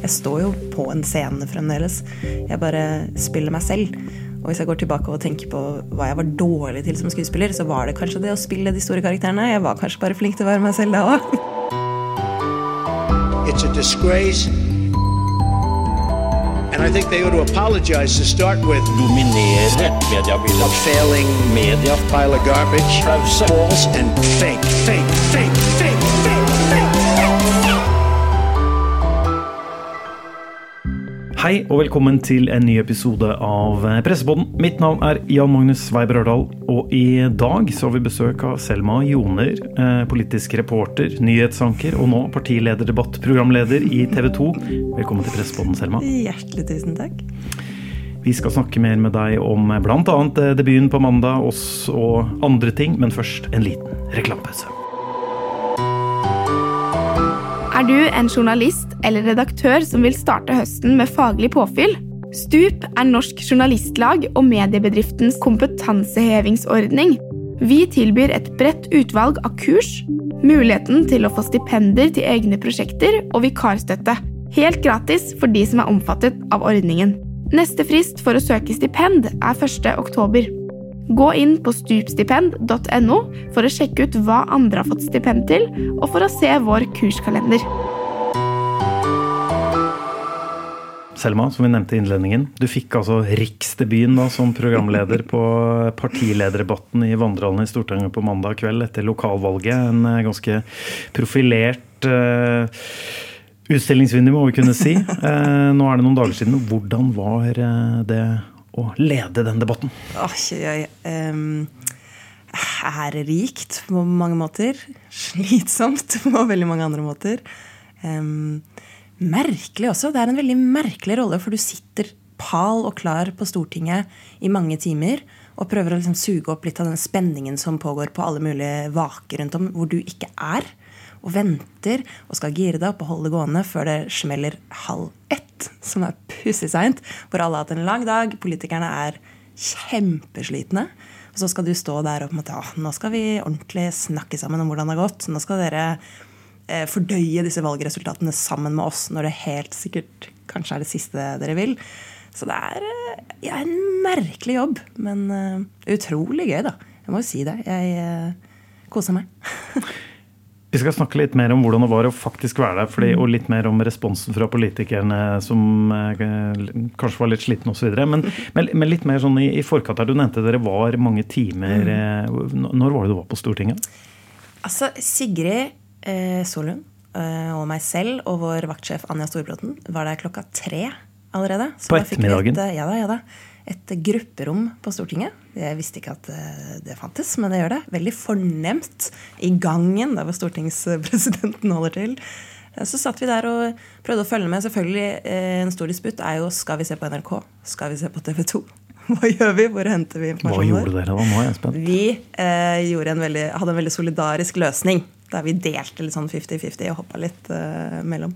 Jeg står jo på en scene fremdeles. Jeg bare spiller meg selv. Og hvis jeg går tilbake og tenker på hva jeg var dårlig til som skuespiller, så var det kanskje det å spille de store karakterene. Jeg var kanskje bare flink til å være meg selv da òg. It's a disgrace. And I think they ought to apologize to start with. dominere mediebildet. A failing Media. pile of garbage. Pause. And fake, fake, fake, fake, fake. Hei og velkommen til en ny episode av Pressepodden. Mitt navn er Jan Magnus Weiber Ørdal, og i dag så har vi besøk av Selma Joner, eh, politisk reporter, nyhetsanker og nå partilederdebattprogramleder i TV 2. Velkommen til Pressepodden, Selma. Hjertelig tusen takk. Vi skal snakke mer med deg om bl.a. debuten på mandag, oss og andre ting, men først en liten reklamepause. Du en journalist eller redaktør som vil starte høsten med faglig påfyll? Stup er Norsk Journalistlag og mediebedriftens kompetansehevingsordning. Vi tilbyr et bredt utvalg av kurs, muligheten til å få stipender til egne prosjekter og vikarstøtte. Helt gratis for de som er omfattet av ordningen. Neste frist for å søke stipend er 1. oktober. Gå inn på stupstipend.no for å sjekke ut hva andre har fått stipend til, og for å se vår kurskalender. Selma, som vi nevnte i innledningen, du fikk altså riksdebuten som programleder på partilederdebatten i vandrehallen i Stortinget på mandag kveld etter lokalvalget. En eh, ganske profilert uh, utstillingsvindu, må vi kunne si. Uh, nå er det noen dager siden. Hvordan var det å lede den debatten? Oi, oi, um, ærerikt på mange måter. Slitsomt på veldig mange andre måter. Um, merkelig også. Det er en veldig merkelig rolle, for du sitter pal og klar på Stortinget i mange timer og prøver å liksom suge opp litt av den spenningen som pågår på alle mulige vaker rundt om, hvor du ikke er. Og venter og skal gire deg opp og holde det gående før det smeller halv ett, som er pussig seint. Hvor alle har hatt en lang dag, politikerne er kjempeslitne. Og så skal du stå der og på en måte, nå skal vi ordentlig snakke sammen om hvordan det har gått. Nå skal dere eh, fordøye disse valgresultatene sammen med oss når det helt sikkert kanskje er det siste dere vil. Så det er eh, ja, en merkelig jobb, men eh, utrolig gøy, da. Jeg må jo si det. Jeg eh, koser meg. Vi skal snakke litt mer om hvordan det var å faktisk være der, fordi, og litt mer om responsen fra politikerne som eh, kanskje var litt slitne osv. Men, men, litt mer sånn i, i forkant her. Du nevnte dere var mange timer. Eh, når var det du var på Stortinget? Altså, Sigrid eh, Solund eh, og meg selv og vår vaktsjef Anja Storbråten var der klokka tre allerede. Så På ettermiddagen? Et, eh, ja da, ja da. Et grupperom på Stortinget. Jeg visste ikke at eh, det fantes, men det gjør det. Veldig fornemt i gangen der hvor stortingspresidenten holder til. Eh, Så satt vi der og prøvde å følge med. Selvfølgelig, eh, En stor disputt er jo skal vi se på NRK, skal vi se på TV 2? Hva gjør vi? Hvor henter vi Hva gjorde dere da? Nå er jeg spent. vi eh, en veldig, hadde en veldig solidarisk løsning. Der vi delte litt sånn 50-50 og hoppa litt eh, mellom.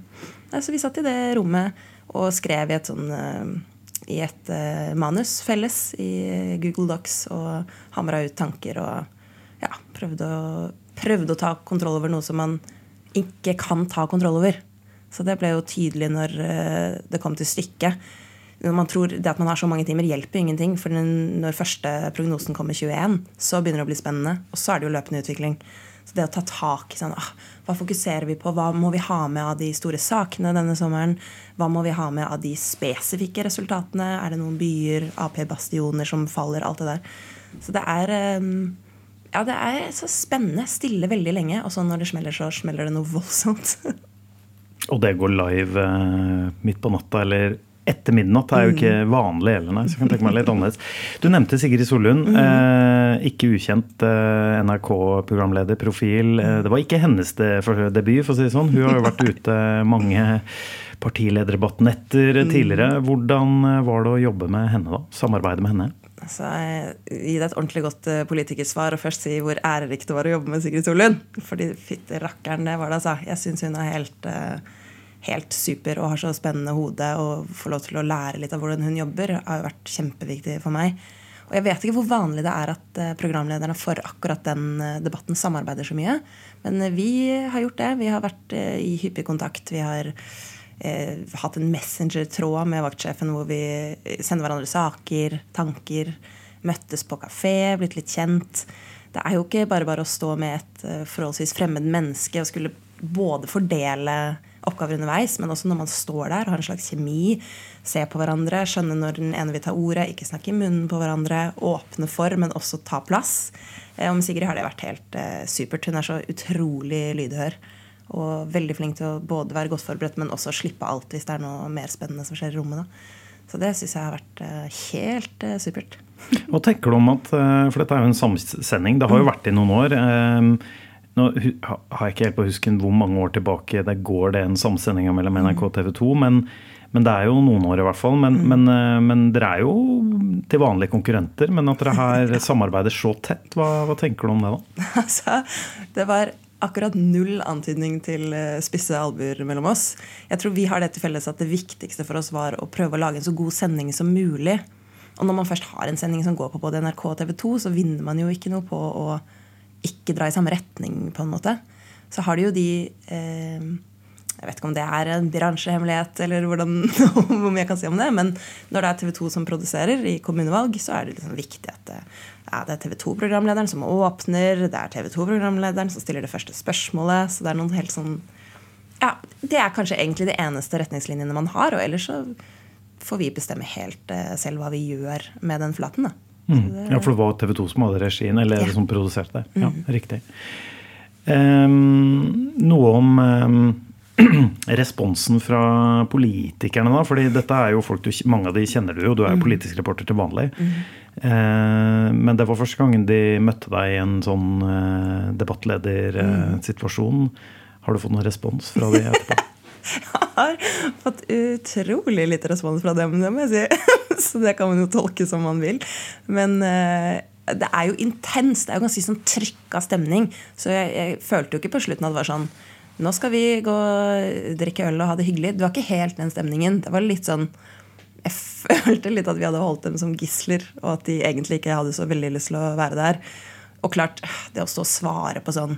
Så vi satt i det rommet og skrev i et sånn eh, i et eh, manus felles i Google Docs og hamra ut tanker og ja, prøvde å, prøvde å ta kontroll over noe som man ikke kan ta kontroll over. Så det ble jo tydelig når eh, det kom til stykket. Man tror Det at man har så mange timer, hjelper ingenting. For når første prognosen kommer 21, så begynner det å bli spennende. Og så er det jo løpende utvikling. Så det å ta tak i sånn, ah, Hva fokuserer vi på? Hva må vi ha med av de store sakene denne sommeren? Hva må vi ha med av de spesifikke resultatene? Er det noen byer, Ap-bastioner som faller? Alt det der. Så det er eh, ja, det er så spennende. Stille veldig lenge, og så når det smeller, så smeller det noe voldsomt. Og det går live eh, midt på natta eller etter midnatt er jo ikke vanlig heller, nei. Så jeg kan tenke meg litt annerledes. Du nevnte Sigrid Solund. Eh, ikke ukjent eh, NRK-programleder, profil. Eh, det var ikke hennes de, for, debut, for å si det sånn. Hun har jo vært ute mange partilederdebattnetter tidligere. Hvordan eh, var det å jobbe med henne, da? Samarbeide med henne? Altså, Gi deg et ordentlig godt eh, politikersvar og først si hvor ærerikt det var å jobbe med Sigrid Solund. Fordi fytti rakkeren, det var det, altså. Jeg syns hun er helt, eh, helt super og har så spennende hode. Og får lov til å lære litt av hvordan hun jobber, har jo vært kjempeviktig for meg. Og jeg vet ikke hvor vanlig det er at eh, programlederne for akkurat den eh, debatten samarbeider så mye. Men eh, vi har gjort det. Vi har vært i hyppig kontakt. Vi har eh, hatt en messenger-tråd med vaktsjefen hvor vi sender hverandre saker, tanker. Møttes på kafé, blitt litt kjent. Det er jo ikke bare bare å stå med et forholdsvis fremmed menneske og skulle både fordele oppgaver underveis, men også når man står der, har en slags kjemi, se på hverandre, skjønne når den ene vil ta ordet, ikke snakke i munnen på hverandre, åpne for, men også ta plass. Om Sigrid har det vært helt eh, supert. Hun er så utrolig lydhør. Og veldig flink til å både være godt forberedt, men også slippe alt hvis det er noe mer spennende som skjer i rommet. Da. Så det syns jeg har vært eh, helt eh, supert. Hva tenker du om at eh, For dette er jo en samsending. Det har jo vært i noen år. Eh, Nå har jeg ikke helt på husken hvor mange år tilbake det går det en samsending mellom NRK og TV 2, men, men det er jo noen år i hvert fall. Men, men, eh, men dere er jo til vanlige konkurrenter. Men at dere her samarbeider så tett, hva, hva tenker du om det da? Altså, det var akkurat null antydning til eh, spisse albuer mellom oss. Jeg tror vi har det til felles at det viktigste for oss var å prøve å lage en så god sending som mulig. Og når man først har en sending som går på både NRK og TV 2, så vinner man jo ikke noe på å ikke dra i samme retning, på en måte. Så har de jo de eh, Jeg vet ikke om det er en bransjehemmelighet, eller hvordan, hvor mye jeg kan si om det, men når det er TV 2 som produserer i kommunevalg, så er det liksom viktig at det, ja, det er TV 2-programlederen som åpner, det er TV 2-programlederen som stiller det første spørsmålet. Så det er noen helt sånn ja, Det er kanskje egentlig de eneste retningslinjene man har. Og ellers så får vi bestemme helt eh, selv hva vi gjør med den flaten. da. Så det- Ja, for det var TV 2 som hadde regien, eller Ja. Mm. som produserte det. Ja, riktig. Um, noe om um, responsen fra politikerne, da. fordi dette er jo folk du, mange av de kjenner du jo, du er Mm. jo politisk reporter til vanlig. Ehm, men det var første gangen de møtte deg i en sånn eh, Mm. debattledersituasjon. Har du fått noen respons fra de etterpå? Har fått utrolig lite respons fra dem, det må jeg si. Så det kan man jo tolke som man vil. Men eh, det er jo intenst. Det er jo ganske sånn trykka stemning. Så jeg, jeg følte jo ikke på slutten at det var sånn Nå skal vi gå og drikke øl og ha det hyggelig. Det var ikke helt den stemningen. Det var litt sånn Jeg følte litt at vi hadde holdt dem som gisler, og at de egentlig ikke hadde så veldig lyst til å være der. Og klart, det å stå og svare på sånn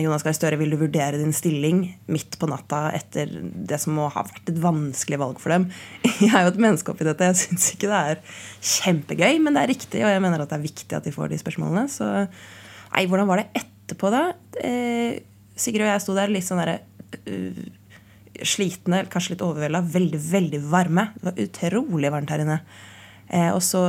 Jonas Gahr Støre, vil du vurdere din stilling midt på natta etter det som må ha vært et vanskelig valg for dem? Jeg er jo et menneske oppi dette. Jeg syns ikke det er kjempegøy, men det er riktig, og jeg mener at det er viktig at de får de spørsmålene. Så nei, hvordan var det etterpå, da? Eh, Sigrid og jeg sto der litt sånn derre uh, slitne, kanskje litt overvelda, veldig, veldig varme. Det var utrolig varmt her inne. Eh, og så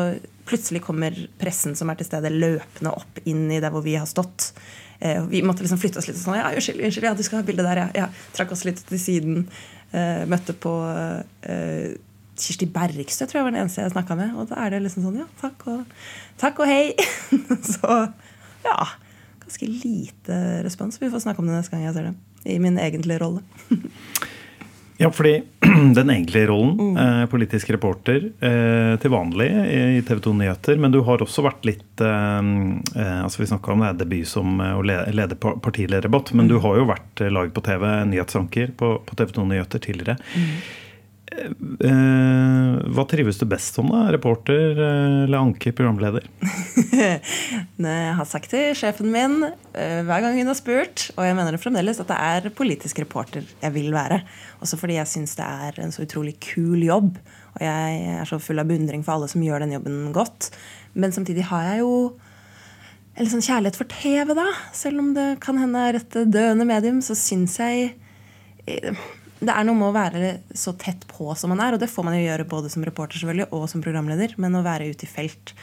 plutselig kommer pressen som er til stede, løpende opp inn i der hvor vi har stått. Eh, vi måtte liksom flytte oss litt sånn. Ja, unnskyld, unnskyld, ja, du skal ha bilde der, ja. ja. Trakk oss litt til siden. Eh, møtte på eh, Kirsti Bergstø, tror jeg var den eneste jeg snakka med. Og da er det liksom sånn, ja, takk og, takk og hei. så ja, ganske lite respons. Vi får snakke om det neste gang jeg ser det. I min egentlige rolle. Ja, fordi den egentlige rollen, eh, politisk reporter eh, til vanlig i TV 2 Nyheter, men du har også vært litt eh, altså Vi snakka om det er debut som å lede pa- partilederdebatt, men du har jo vært live på TV, nyhetsanker på, på TV 2 Nyheter tidligere. Eh, hva trives du best som, da? Reporter eh, eller anker, programleder? Jeg har sagt til sjefen min eh, hver gang hun har spurt, og jeg mener det fremdeles, at det er politisk reporter jeg vil være. Også fordi jeg syns det er en så utrolig kul jobb. Og jeg er så full av beundring for alle som gjør den jobben godt. Men samtidig har jeg jo en sånn kjærlighet for TV, da. Selv om det kan hende er et døende medium, så syns jeg eh, det er noe med å være så tett på som man er, og det får man jo gjøre både som reporter selvfølgelig, og som programleder, men å være ute i felt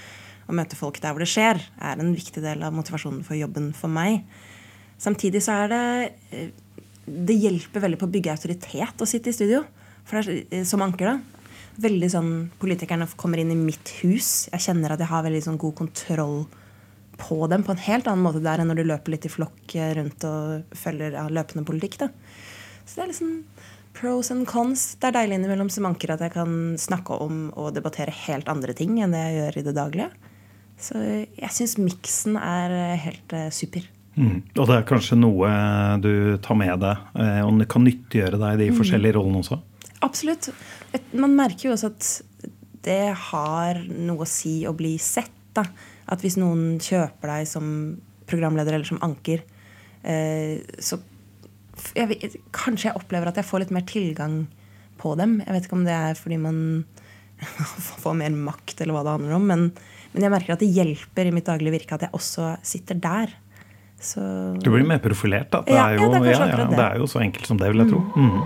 og møte folk der hvor det skjer, er en viktig del av motivasjonen for jobben for meg. Samtidig så er det eh, Det hjelper veldig på å bygge autoritet å sitte i studio. For det er, eh, som anker, da. Veldig sånn Politikerne kommer inn i mitt hus. Jeg kjenner at jeg har veldig sånn god kontroll på dem på en helt annen måte der enn når du løper litt i flokk eh, rundt og følger ja, løpende politikk. da. Så det er liksom pros and cons. Det er deilig innimellom som anker at jeg kan snakke om og debattere helt andre ting enn det jeg gjør i det daglige. Så jeg syns miksen er eh, helt eh, super. Mm. Og det er kanskje noe du tar med deg, eh, og kan nyttiggjøre deg i de forskjellige rollene også? Absolutt. Man merker jo også at det har noe å si å bli sett. da. At hvis noen kjøper deg som programleder eller som anker, så jeg, Kanskje jeg opplever at jeg får litt mer tilgang på dem. Jeg vet ikke om det er fordi man får mer makt, eller hva det handler om. Men, men jeg merker at det hjelper i mitt daglige virke at jeg også sitter der. Så Du blir mer profilert, da. Det Ja, er ja, jo, det er ja, ja, det. det er jo så enkelt som det, vil jeg tro. Mm.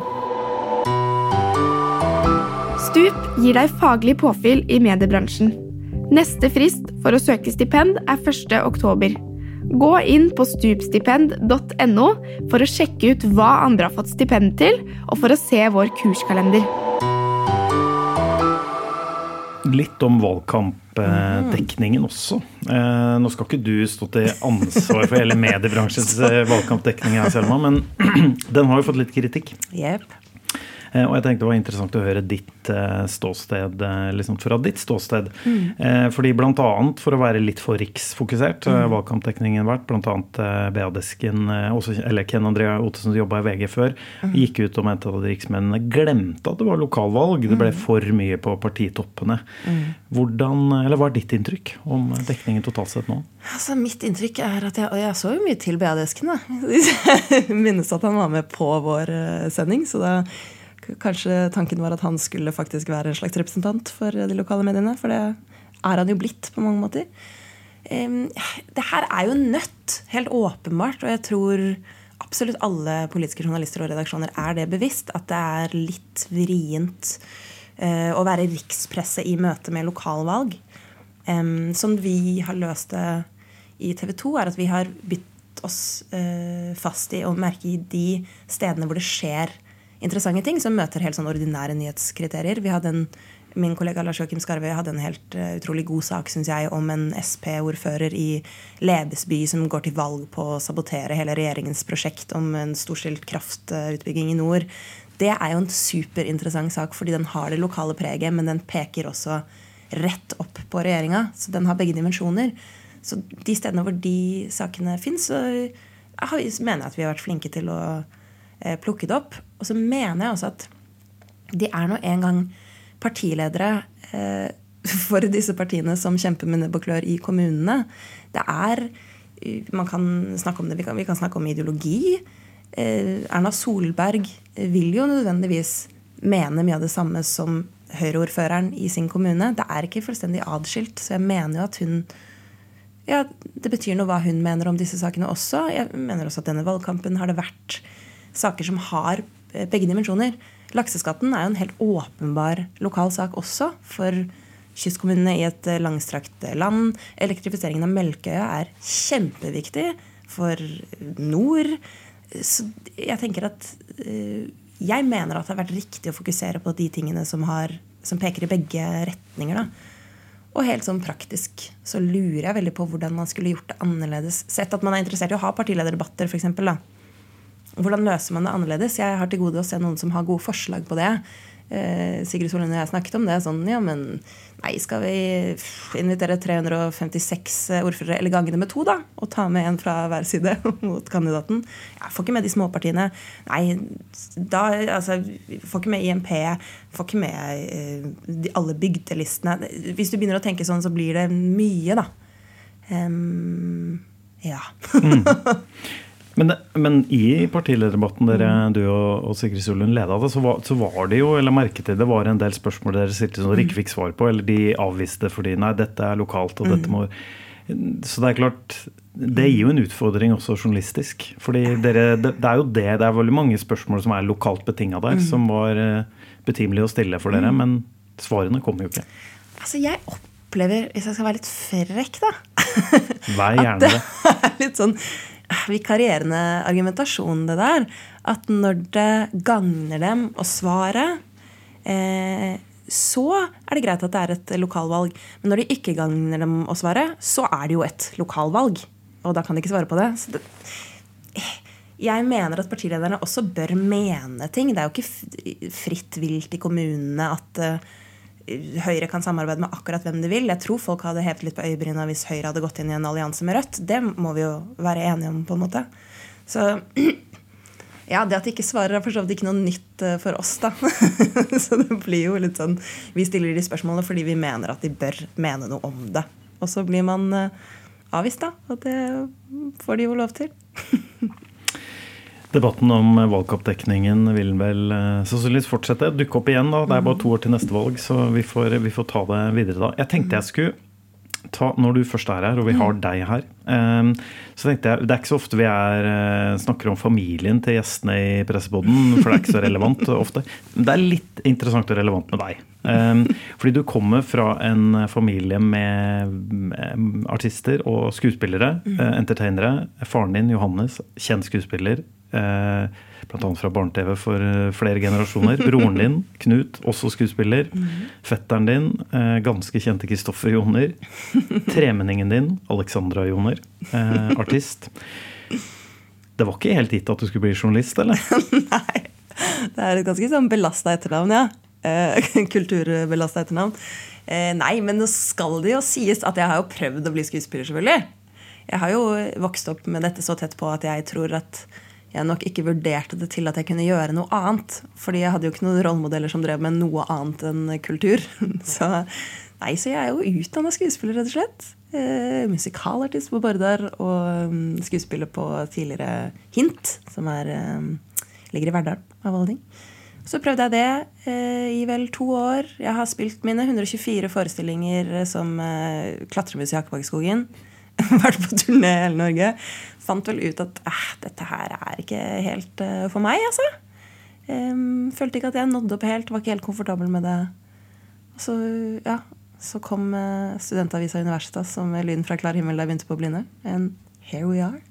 Stup gir deg faglig påfyll i mediebransjen. Neste frist for å søke stipend er 1. oktober. Gå inn på stupstipend.no for å sjekke ut hva andre har fått stipend til, og for å se vår kurskalender. Litt om valgkampdekningen også. Eh, nå skal ikke du stå til ansvar for hele mediebransjens eh, valgkampdekning, her, Selma, men den har jo fått litt kritikk. Jepp. Eh, Og jeg tenkte det var interessant å høre ditt eh, ståsted, eh, liksom fra ditt ståsted. Mm. Fordi annet, for å være litt for riksfokusert, mm. valgkampdekningen vært, eh, BA-desken, eh, eller Ken Andrea Ottesen som jobba i VG før, gikk ut og mente at riksmennene glemte at det var lokalvalg. Det ble for mye på partitoppene. Hvordan, eller Hva er ditt inntrykk om dekningen totalt sett nå? Altså, mitt inntrykk er at jeg, og jeg så jo mye til BA-desken. da. Jeg minnes at han var med på vår sending. Så da kanskje tanken var at han skulle faktisk være en slags representant for de lokale mediene. For det er han jo blitt på mange måter. Det her er jo nødt, helt åpenbart. Og jeg tror absolutt alle politiske journalister og redaksjoner er det bevisst. At det er litt vrient eh, å være rikspresse i møte med lokalvalg. Som vi har løst det i TV 2, er at vi har bitt oss eh, fast i å merke i de stedene hvor det skjer interessante ting, som møter helt sånn ordinære nyhetskriterier. Vi hadde en, Min kollega Lars Joakim Skarve hadde en helt uh, utrolig god sak synes jeg, om en Sp-ordfører i Lebesby som går til valg på å sabotere hele regjeringens prosjekt om en storstilt kraftutbygging i nord. Det er jo en superinteressant sak fordi den har det lokale preget, men den peker også rett opp på regjeringa. Så den har begge dimensjoner. Så de stedene hvor de sakene fins, så mener jeg at vi har vært flinke til å eh, plukke det opp. Og så mener jeg også at de er nå en gang partiledere eh, for disse partiene som kjemper med nebb og klør i kommunene. Det er eh, Man kan snakke om det, vi kan, vi kan snakke om ideologi. Eh, Erna Solberg vil jo nødvendigvis mene mye av det samme som Høyre-ordføreren i sin kommune. Det er ikke fullstendig adskilt, så jeg mener jo at hun ja, Det betyr noe hva hun mener om disse sakene også. Jeg mener også at denne valgkampen har det vært saker som har begge dimensjoner. Lakseskatten er jo en helt åpenbar lokal sak også for kystkommunene i et eh, langstrakt land. Elektrifiseringen av Melkøya er kjempeviktig for nord. Så jeg tenker at eh, Jeg mener at det har vært riktig å fokusere på de tingene som, har, som peker i begge retninger. da. Og helt sånn praktisk så lurer jeg veldig på hvordan man skulle gjort det annerledes. Sett at man er interessert i å ha partilederdebatter, f.eks. Hvordan løser man det annerledes? Jeg har til gode å se noen som har gode forslag på det. Eh, Sigrid Solund og jeg snakket om det. Sånn, ja, men nei, skal vi invitere 356 ordførere, eller gange det med to, da? Og ta med en fra hver side mot kandidaten? Jeg får ikke med de småpartiene. Nei, da altså Får ikke med IMP. Får ikke med eh, de, alle bygdelistene. Hvis du begynner å tenke sånn, så blir det mye, da. Um, ja. Men, men i partilederdebatten dere, du og, og Sigrid Solund leda det, så var, så var det jo, eller merket det, det var en del spørsmål dere stilte som dere ikke fikk svar på, eller de avviste fordi nei, dette er lokalt, og dette må Så det er klart Det gir jo en utfordring også journalistisk. fordi dere, det, det er jo det, det er veldig mange spørsmål som er lokalt betinga der, som var eh, betimelig å stille for dere, men svarene kommer jo ikke. Altså, jeg opplever, hvis jeg skal være litt frekk, da Vær gjerne det det. er litt sånn vikarierende argumentasjon, det der. At når det gagner dem å svare, eh, så er det greit at det er et lokalvalg. Men når det ikke gagner dem å svare, så er det jo et lokalvalg. Og da kan de ikke svare på det. Det jeg mener at partilederne også bør mene ting. Det er jo ikke fritt vilt i kommunene at eh, Høyre kan samarbeide med akkurat hvem de vil. Jeg tror folk hadde hevet litt på øyebryna hvis Høyre hadde gått inn i en allianse med Rødt. Det må vi jo være enige om, på en måte. Så ja, det at de ikke svarer, er for så vidt ikke noe nytt eh, for oss, da. så det blir jo litt sånn Vi stiller de spørsmålene fordi vi mener at de bør mene noe om det. Og så blir man eh, avvist, da. Og det får de jo lov til. Debatten om valgkampdekningen vil vel eh, sannsynligvis fortsette. Dukke opp igjen, da. Det er bare to år til neste valg, så vi får, vi får ta det videre da. Jeg tenkte jeg skulle ta, Når du først er her, og vi har deg her, eh, så tenkte jeg Det er ikke så ofte vi er, eh, snakker om familien til gjestene i Presseboden, for det er ikke så relevant ofte. Men det er litt interessant og relevant med deg. Eh, fordi du kommer fra en familie med eh, artister og skuespillere, eh, entertainere. Faren din, Johannes, kjent skuespiller. Annet fra barne-TV for eh, flere generasjoner. Broren din, Knut, også skuespiller. Fetteren din, eh, ganske kjente Kristoffer Joner. Tremenningen din, Alexandra Joner, eh, artist. Det var ikke helt gitt at du skulle bli journalist, eller? Nei. Det er et ganske sånn belasta etternavn, ja. Kulturbelasta etternavn. Nei, men nå skal det jo sies at jeg har jo prøvd å bli skuespiller, selvfølgelig. Jeg har jo vokst opp med dette så tett på at jeg tror at jeg nok ikke vurderte det til at jeg kunne gjøre noe annet. Fordi jeg hadde jo ikke noen rollemodeller som drev med noe annet enn kultur. Så, nei, så jeg er jo utdanna skuespiller, rett og slett. Eh, musikalartist på Bardar og mm, skuespiller på tidligere Hint, som er, eh, ligger i Verdal, av alle ting. Så prøvde jeg det eh, i vel to år. Jeg har spilt mine 124 forestillinger som eh, klatremus i Hakkebakkeskogen. Vært på turné i hele Norge. Fant vel ut at eh, dette her er ikke helt uh, for meg, altså. Um, følte ikke at jeg nådde opp helt, var ikke helt komfortabel med det. Så, ja, så kom uh, Studentavisa Universitas som lyden fra klar himmel da jeg begynte på Blinde. And here we are.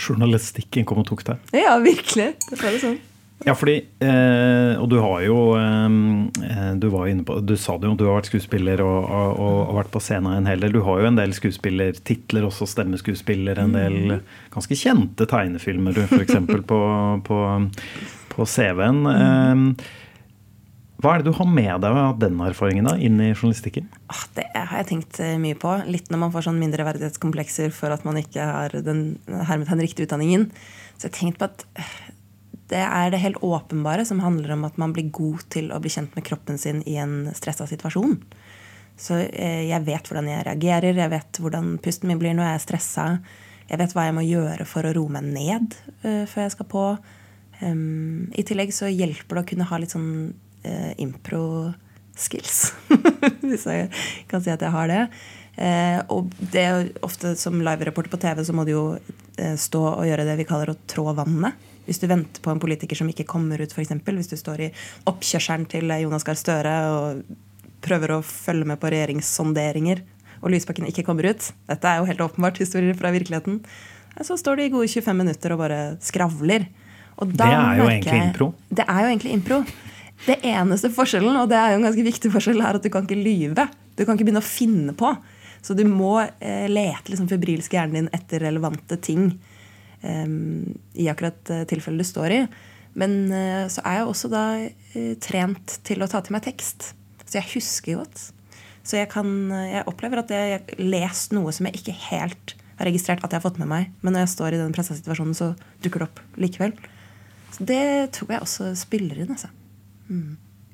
Journalistikken kom og tok deg. Ja, virkelig. Det var det sånn. Ja, fordi eh, Og du har jo eh, Du var inne på Du sa det jo, du har vært skuespiller og, og, og vært på scenen en hel del. Du har jo en del skuespillertitler, også stemmeskuespiller. En del ganske kjente tegnefilmer, du, f.eks. på, på, på CV-en. Eh, hva er det du har med deg av den erfaringen da, inn i journalistikken? Ah, Det har jeg tenkt eh, mye på. Litt når man får sånn mindreverdighetskomplekser for at man ikke har den den riktige utdanningen. Så jeg har tenkt på at eh, det er det helt åpenbare som handler om at man blir god til å bli kjent med kroppen sin i en stressa situasjon. Så eh, jeg vet hvordan jeg reagerer, jeg vet hvordan pusten min blir når jeg er stressa. Jeg vet hva jeg må gjøre for å roe meg ned eh, før jeg skal på. Um, I tillegg så hjelper det å kunne ha litt sånn eh, impro-skills. Hvis jeg kan si at jeg har det. Og det er ofte som live-reporter på TV så må du jo stå og gjøre det vi kaller å trå vannet. Hvis du venter på en politiker som ikke kommer ut, f.eks. Hvis du står i oppkjørselen til Jonas Gahr Støre og prøver å følge med på regjeringssonderinger, og Lysbakken ikke kommer ut. Dette er jo helt åpenbart historier fra virkeligheten. Så står du i gode 25 minutter og bare skravler. Og Det er jo egentlig jeg- impro. Det er jo egentlig impro. Det eneste forskjellen, og det er jo en ganske viktig forskjell, er at du kan ikke lyve. Du kan ikke begynne å finne på. Så du må eh, lete liksom febrilsk hjernen din etter relevante ting i akkurat eh, tilfellet du står i. Men eh, så er jeg også da eh, trent til å ta til meg tekst. Så jeg husker godt. Så jeg, kan, eh, jeg opplever at jeg har lest noe som jeg ikke helt har registrert at jeg har fått med meg. Men når jeg står i den pressa situasjonen, så dukker det opp likevel. Så det tror jeg også spiller inn. altså.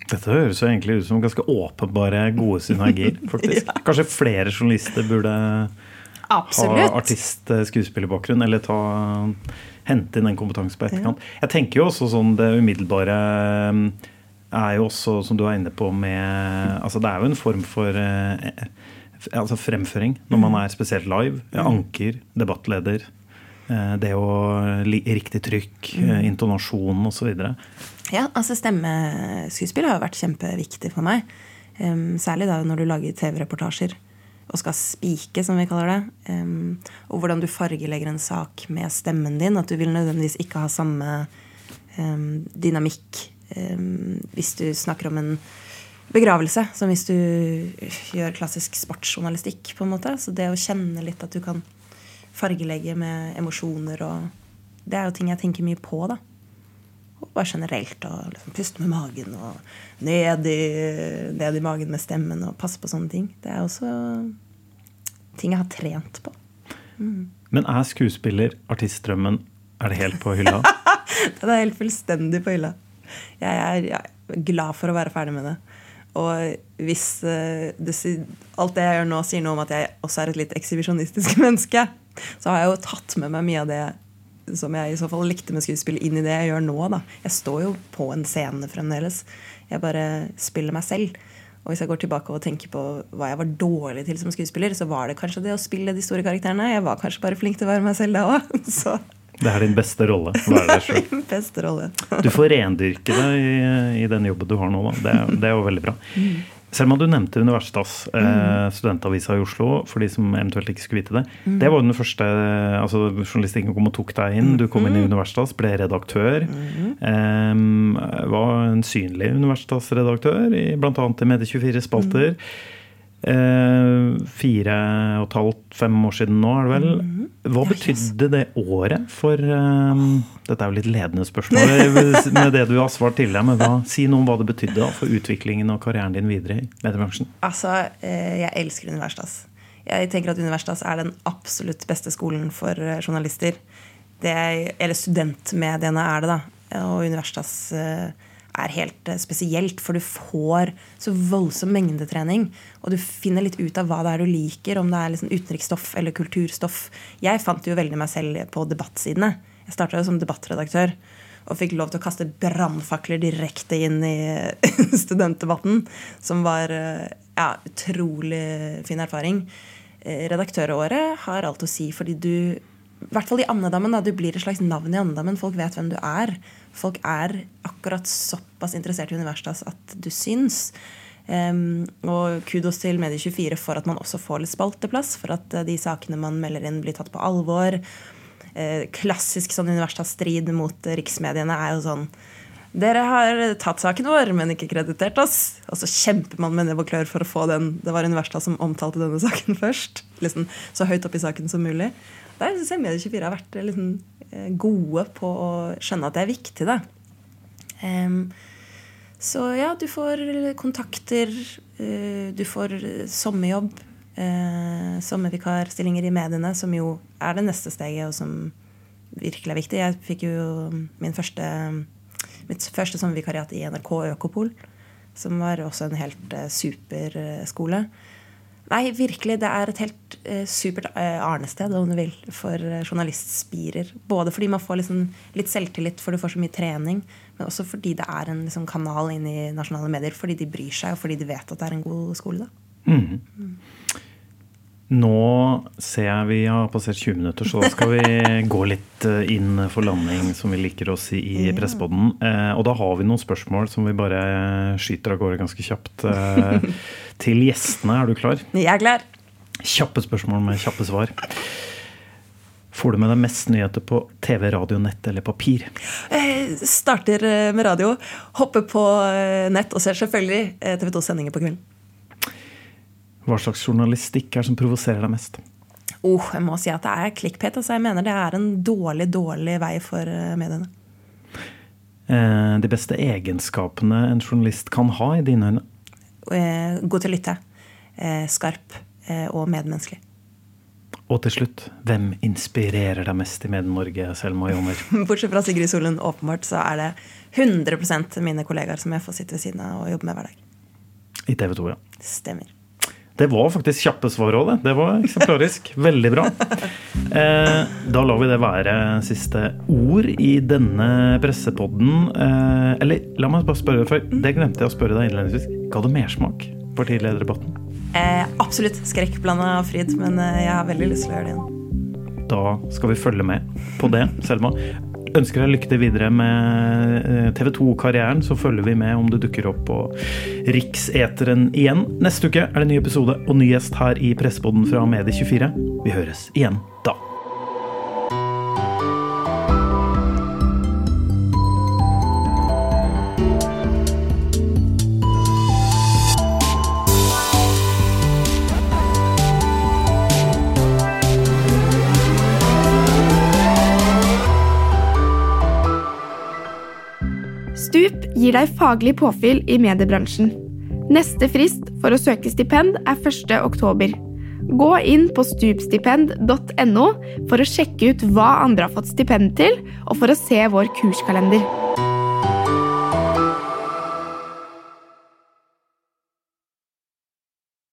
Dette høres jo egentlig ut som ganske åpenbare gode synergier. faktisk. Kanskje flere journalister burde ha artist-skuespillerbakgrunn, eller ta, hente inn den kompetansen på etterkant. Jeg tenker jo også sånn det umiddelbare um, er jo også, som du er inne på, med altså Det er jo en form for eh, altså fremføring når man er spesielt live. Anker, debattleder. eh, Det å riktig trykk, eh, intonasjon osv. Ja, altså Stemmeskuespill har jo vært kjempeviktig for meg. Særlig da når du lager TV-reportasjer og skal spike, som vi kaller det. Um, og hvordan du fargelegger en sak med stemmen din. At du vil nødvendigvis ikke ha samme um, dynamikk um, hvis du snakker om en begravelse, som hvis du gjør klassisk sportsjournalistikk. på en måte. Så det å kjenne litt at du kan fargelegge med emosjoner og Det er jo ting jeg tenker mye på, da. Og bare generelt. Og liksom puste med magen og ned i, ned i magen med stemmen og passe på sånne ting. Det er også ting jeg har trent på. Men er skuespiller artistdrømmen Er det helt på hylla? Det er helt fullstendig på hylla. Jeg er, jeg er glad for å være ferdig med det. Og hvis uh, det, alt det jeg gjør nå, sier noe om at jeg også er et litt ekshibisjonistisk menneske, så har jeg jo tatt med meg mye av det som jeg i så fall likte med skuespill, inn i det jeg gjør nå. da. Jeg står jo på en scene fremdeles. Jeg bare spiller meg selv. Og hvis jeg går tilbake og tenker på hva jeg var dårlig til som skuespiller, så var det kanskje det å spille de store karakterene. Jeg var kanskje bare flink til å være meg selv da òg. Det er din beste rolle. Det er din min beste rolle. Du får rendyrke det i, i den jobben du har nå. Da. Det, det er jo veldig bra. Selma, du nevnte Universitas, eh, studentavisa i Oslo, for de som eventuelt ikke skulle vite det. Det var den første altså Journalistikken kom og tok deg inn. Du kom inn i Universitas, ble redaktør. Eh, var en synlig Universitas-redaktør, i bl.a. i Medie24 spalter. Eh, fire og et halvt, fem år siden nå, er det vel. Hva betydde det året for eh, Dette er jo litt ledende spørsmål med det du har svart tidligere, men hva, si noe om hva det betydde da, for utviklingen og karrieren din videre i mediebransjen. Altså, eh, jeg elsker Universitas. Jeg tenker at Universitas er den absolutt beste skolen for eh, journalister. Det er, eller studentmediene er det, da. Og Universitas eh, er helt eh, spesielt, for du får så voldsom mengdetrening. Og du finner litt ut av hva det er du liker, om det er liksom utenriksstoff eller kulturstoff. Jeg fant jo veldig meg selv på debattsidene. Jeg starta som debattredaktør og fikk lov til å kaste brannfakler direkte inn i studentdebatten, som var eh, ja, utrolig fin erfaring. Eh, Redaktøråret har alt å si, fordi du i hvert fall i andedammen. da, Du blir et slags navn i andedammen. Folk vet hvem du er. Folk er akkurat såpass interessert i Universitas at du syns. Um, og kudos til Medie24 for at man også får litt spalteplass. For at eh, de sakene man melder inn, blir tatt på alvor. Uh, klassisk sånn Universitas-strid mot riksmediene er jo sånn dere har tatt saken vår, men ikke kreditert oss. Og så kjemper man med nebb og klør for å få den. Det var Universitas som omtalte denne saken først. Liksom Så høyt opp i saken som mulig. Der syns jeg Medie24 har vært eh, liksom, eh, gode på å skjønne at det er viktig. Da. Um, så ja, du får kontakter. uh, Du får sommerjobb. uh, Sommervikarstillinger i mediene, som jo er det neste steget, og som virkelig er viktig. Jeg fikk jo min første, mitt første sommervikariat i NRK Økopol, som var også en helt uh, super skole. Nei, virkelig. Det er et helt eh, supert eh, arnested, om du vil, for eh, journalistspirer. Både fordi man får liksom litt selvtillit, for du får så mye trening, men også fordi det er en liksom, kanal inn i nasjonale medier. Fordi de bryr seg, og fordi de vet at det er en god skole. da. Nå ser jeg vi har passert 20 minutter, så da skal vi gå litt eh, inn for landing, som vi liker å si i Pressepodden. Eh, og da har vi noen spørsmål som vi bare skyter av gårde ganske kjapt eh, til gjestene. Er du klar? Jeg er klar. Kjappe spørsmål med kjappe svar. Får du med deg mest nyheter på TV, radio, nett eller papir? Jeg starter med radio, hopper på nett og ser selvfølgelig eh, TV 2 sendinger på kvelden. Hva slags journalistikk er det som provoserer deg mest? Oh, jeg må si at det er klikkpet, Altså jeg mener det er en dårlig, dårlig vei for eh, mediene. Eh, de beste egenskapene en journalist kan ha, i dine øyne? Eh, god til å lytte. Eh, skarp eh, og medmenneskelig. Og til slutt, hvem inspirerer deg mest i Medie-Norge, Selma Joner? Bortsett fra Sigrid Solund, åpenbart, så er det 100% mine kollegaer som jeg får sitte ved siden av og jobbe med hver dag. I TV 2, ja. Stemmer. Det var faktisk kjappe svar òg, det. Det var eksemplarisk. Veldig bra. Eh, da lar vi det være siste ord i denne pressepodden. Eh, eller la meg bare spørre, for det glemte jeg å spørre deg innledningsvis. Ga det mersmak, partilederdebatten? Eh, absolutt skrekkblanda fryd, men eh, jeg har veldig lyst til å gjøre det igjen. Da skal vi følge med på det, Selma. Ønsker deg lykke til videre med TV 2-karrieren, så følger vi med om du dukker opp på Rikseteren igjen. Neste uke er det en ny episode og ny gjest her i Pressepodden fra Medie24. Vi høres igjen da. Gir deg faglig påfyll i mediebransjen. Neste frist for å søke stipend er 1. oktober. Gå inn på stupstipend.no for å sjekke ut hva andre har fått stipend til, og for å se vår kurskalender.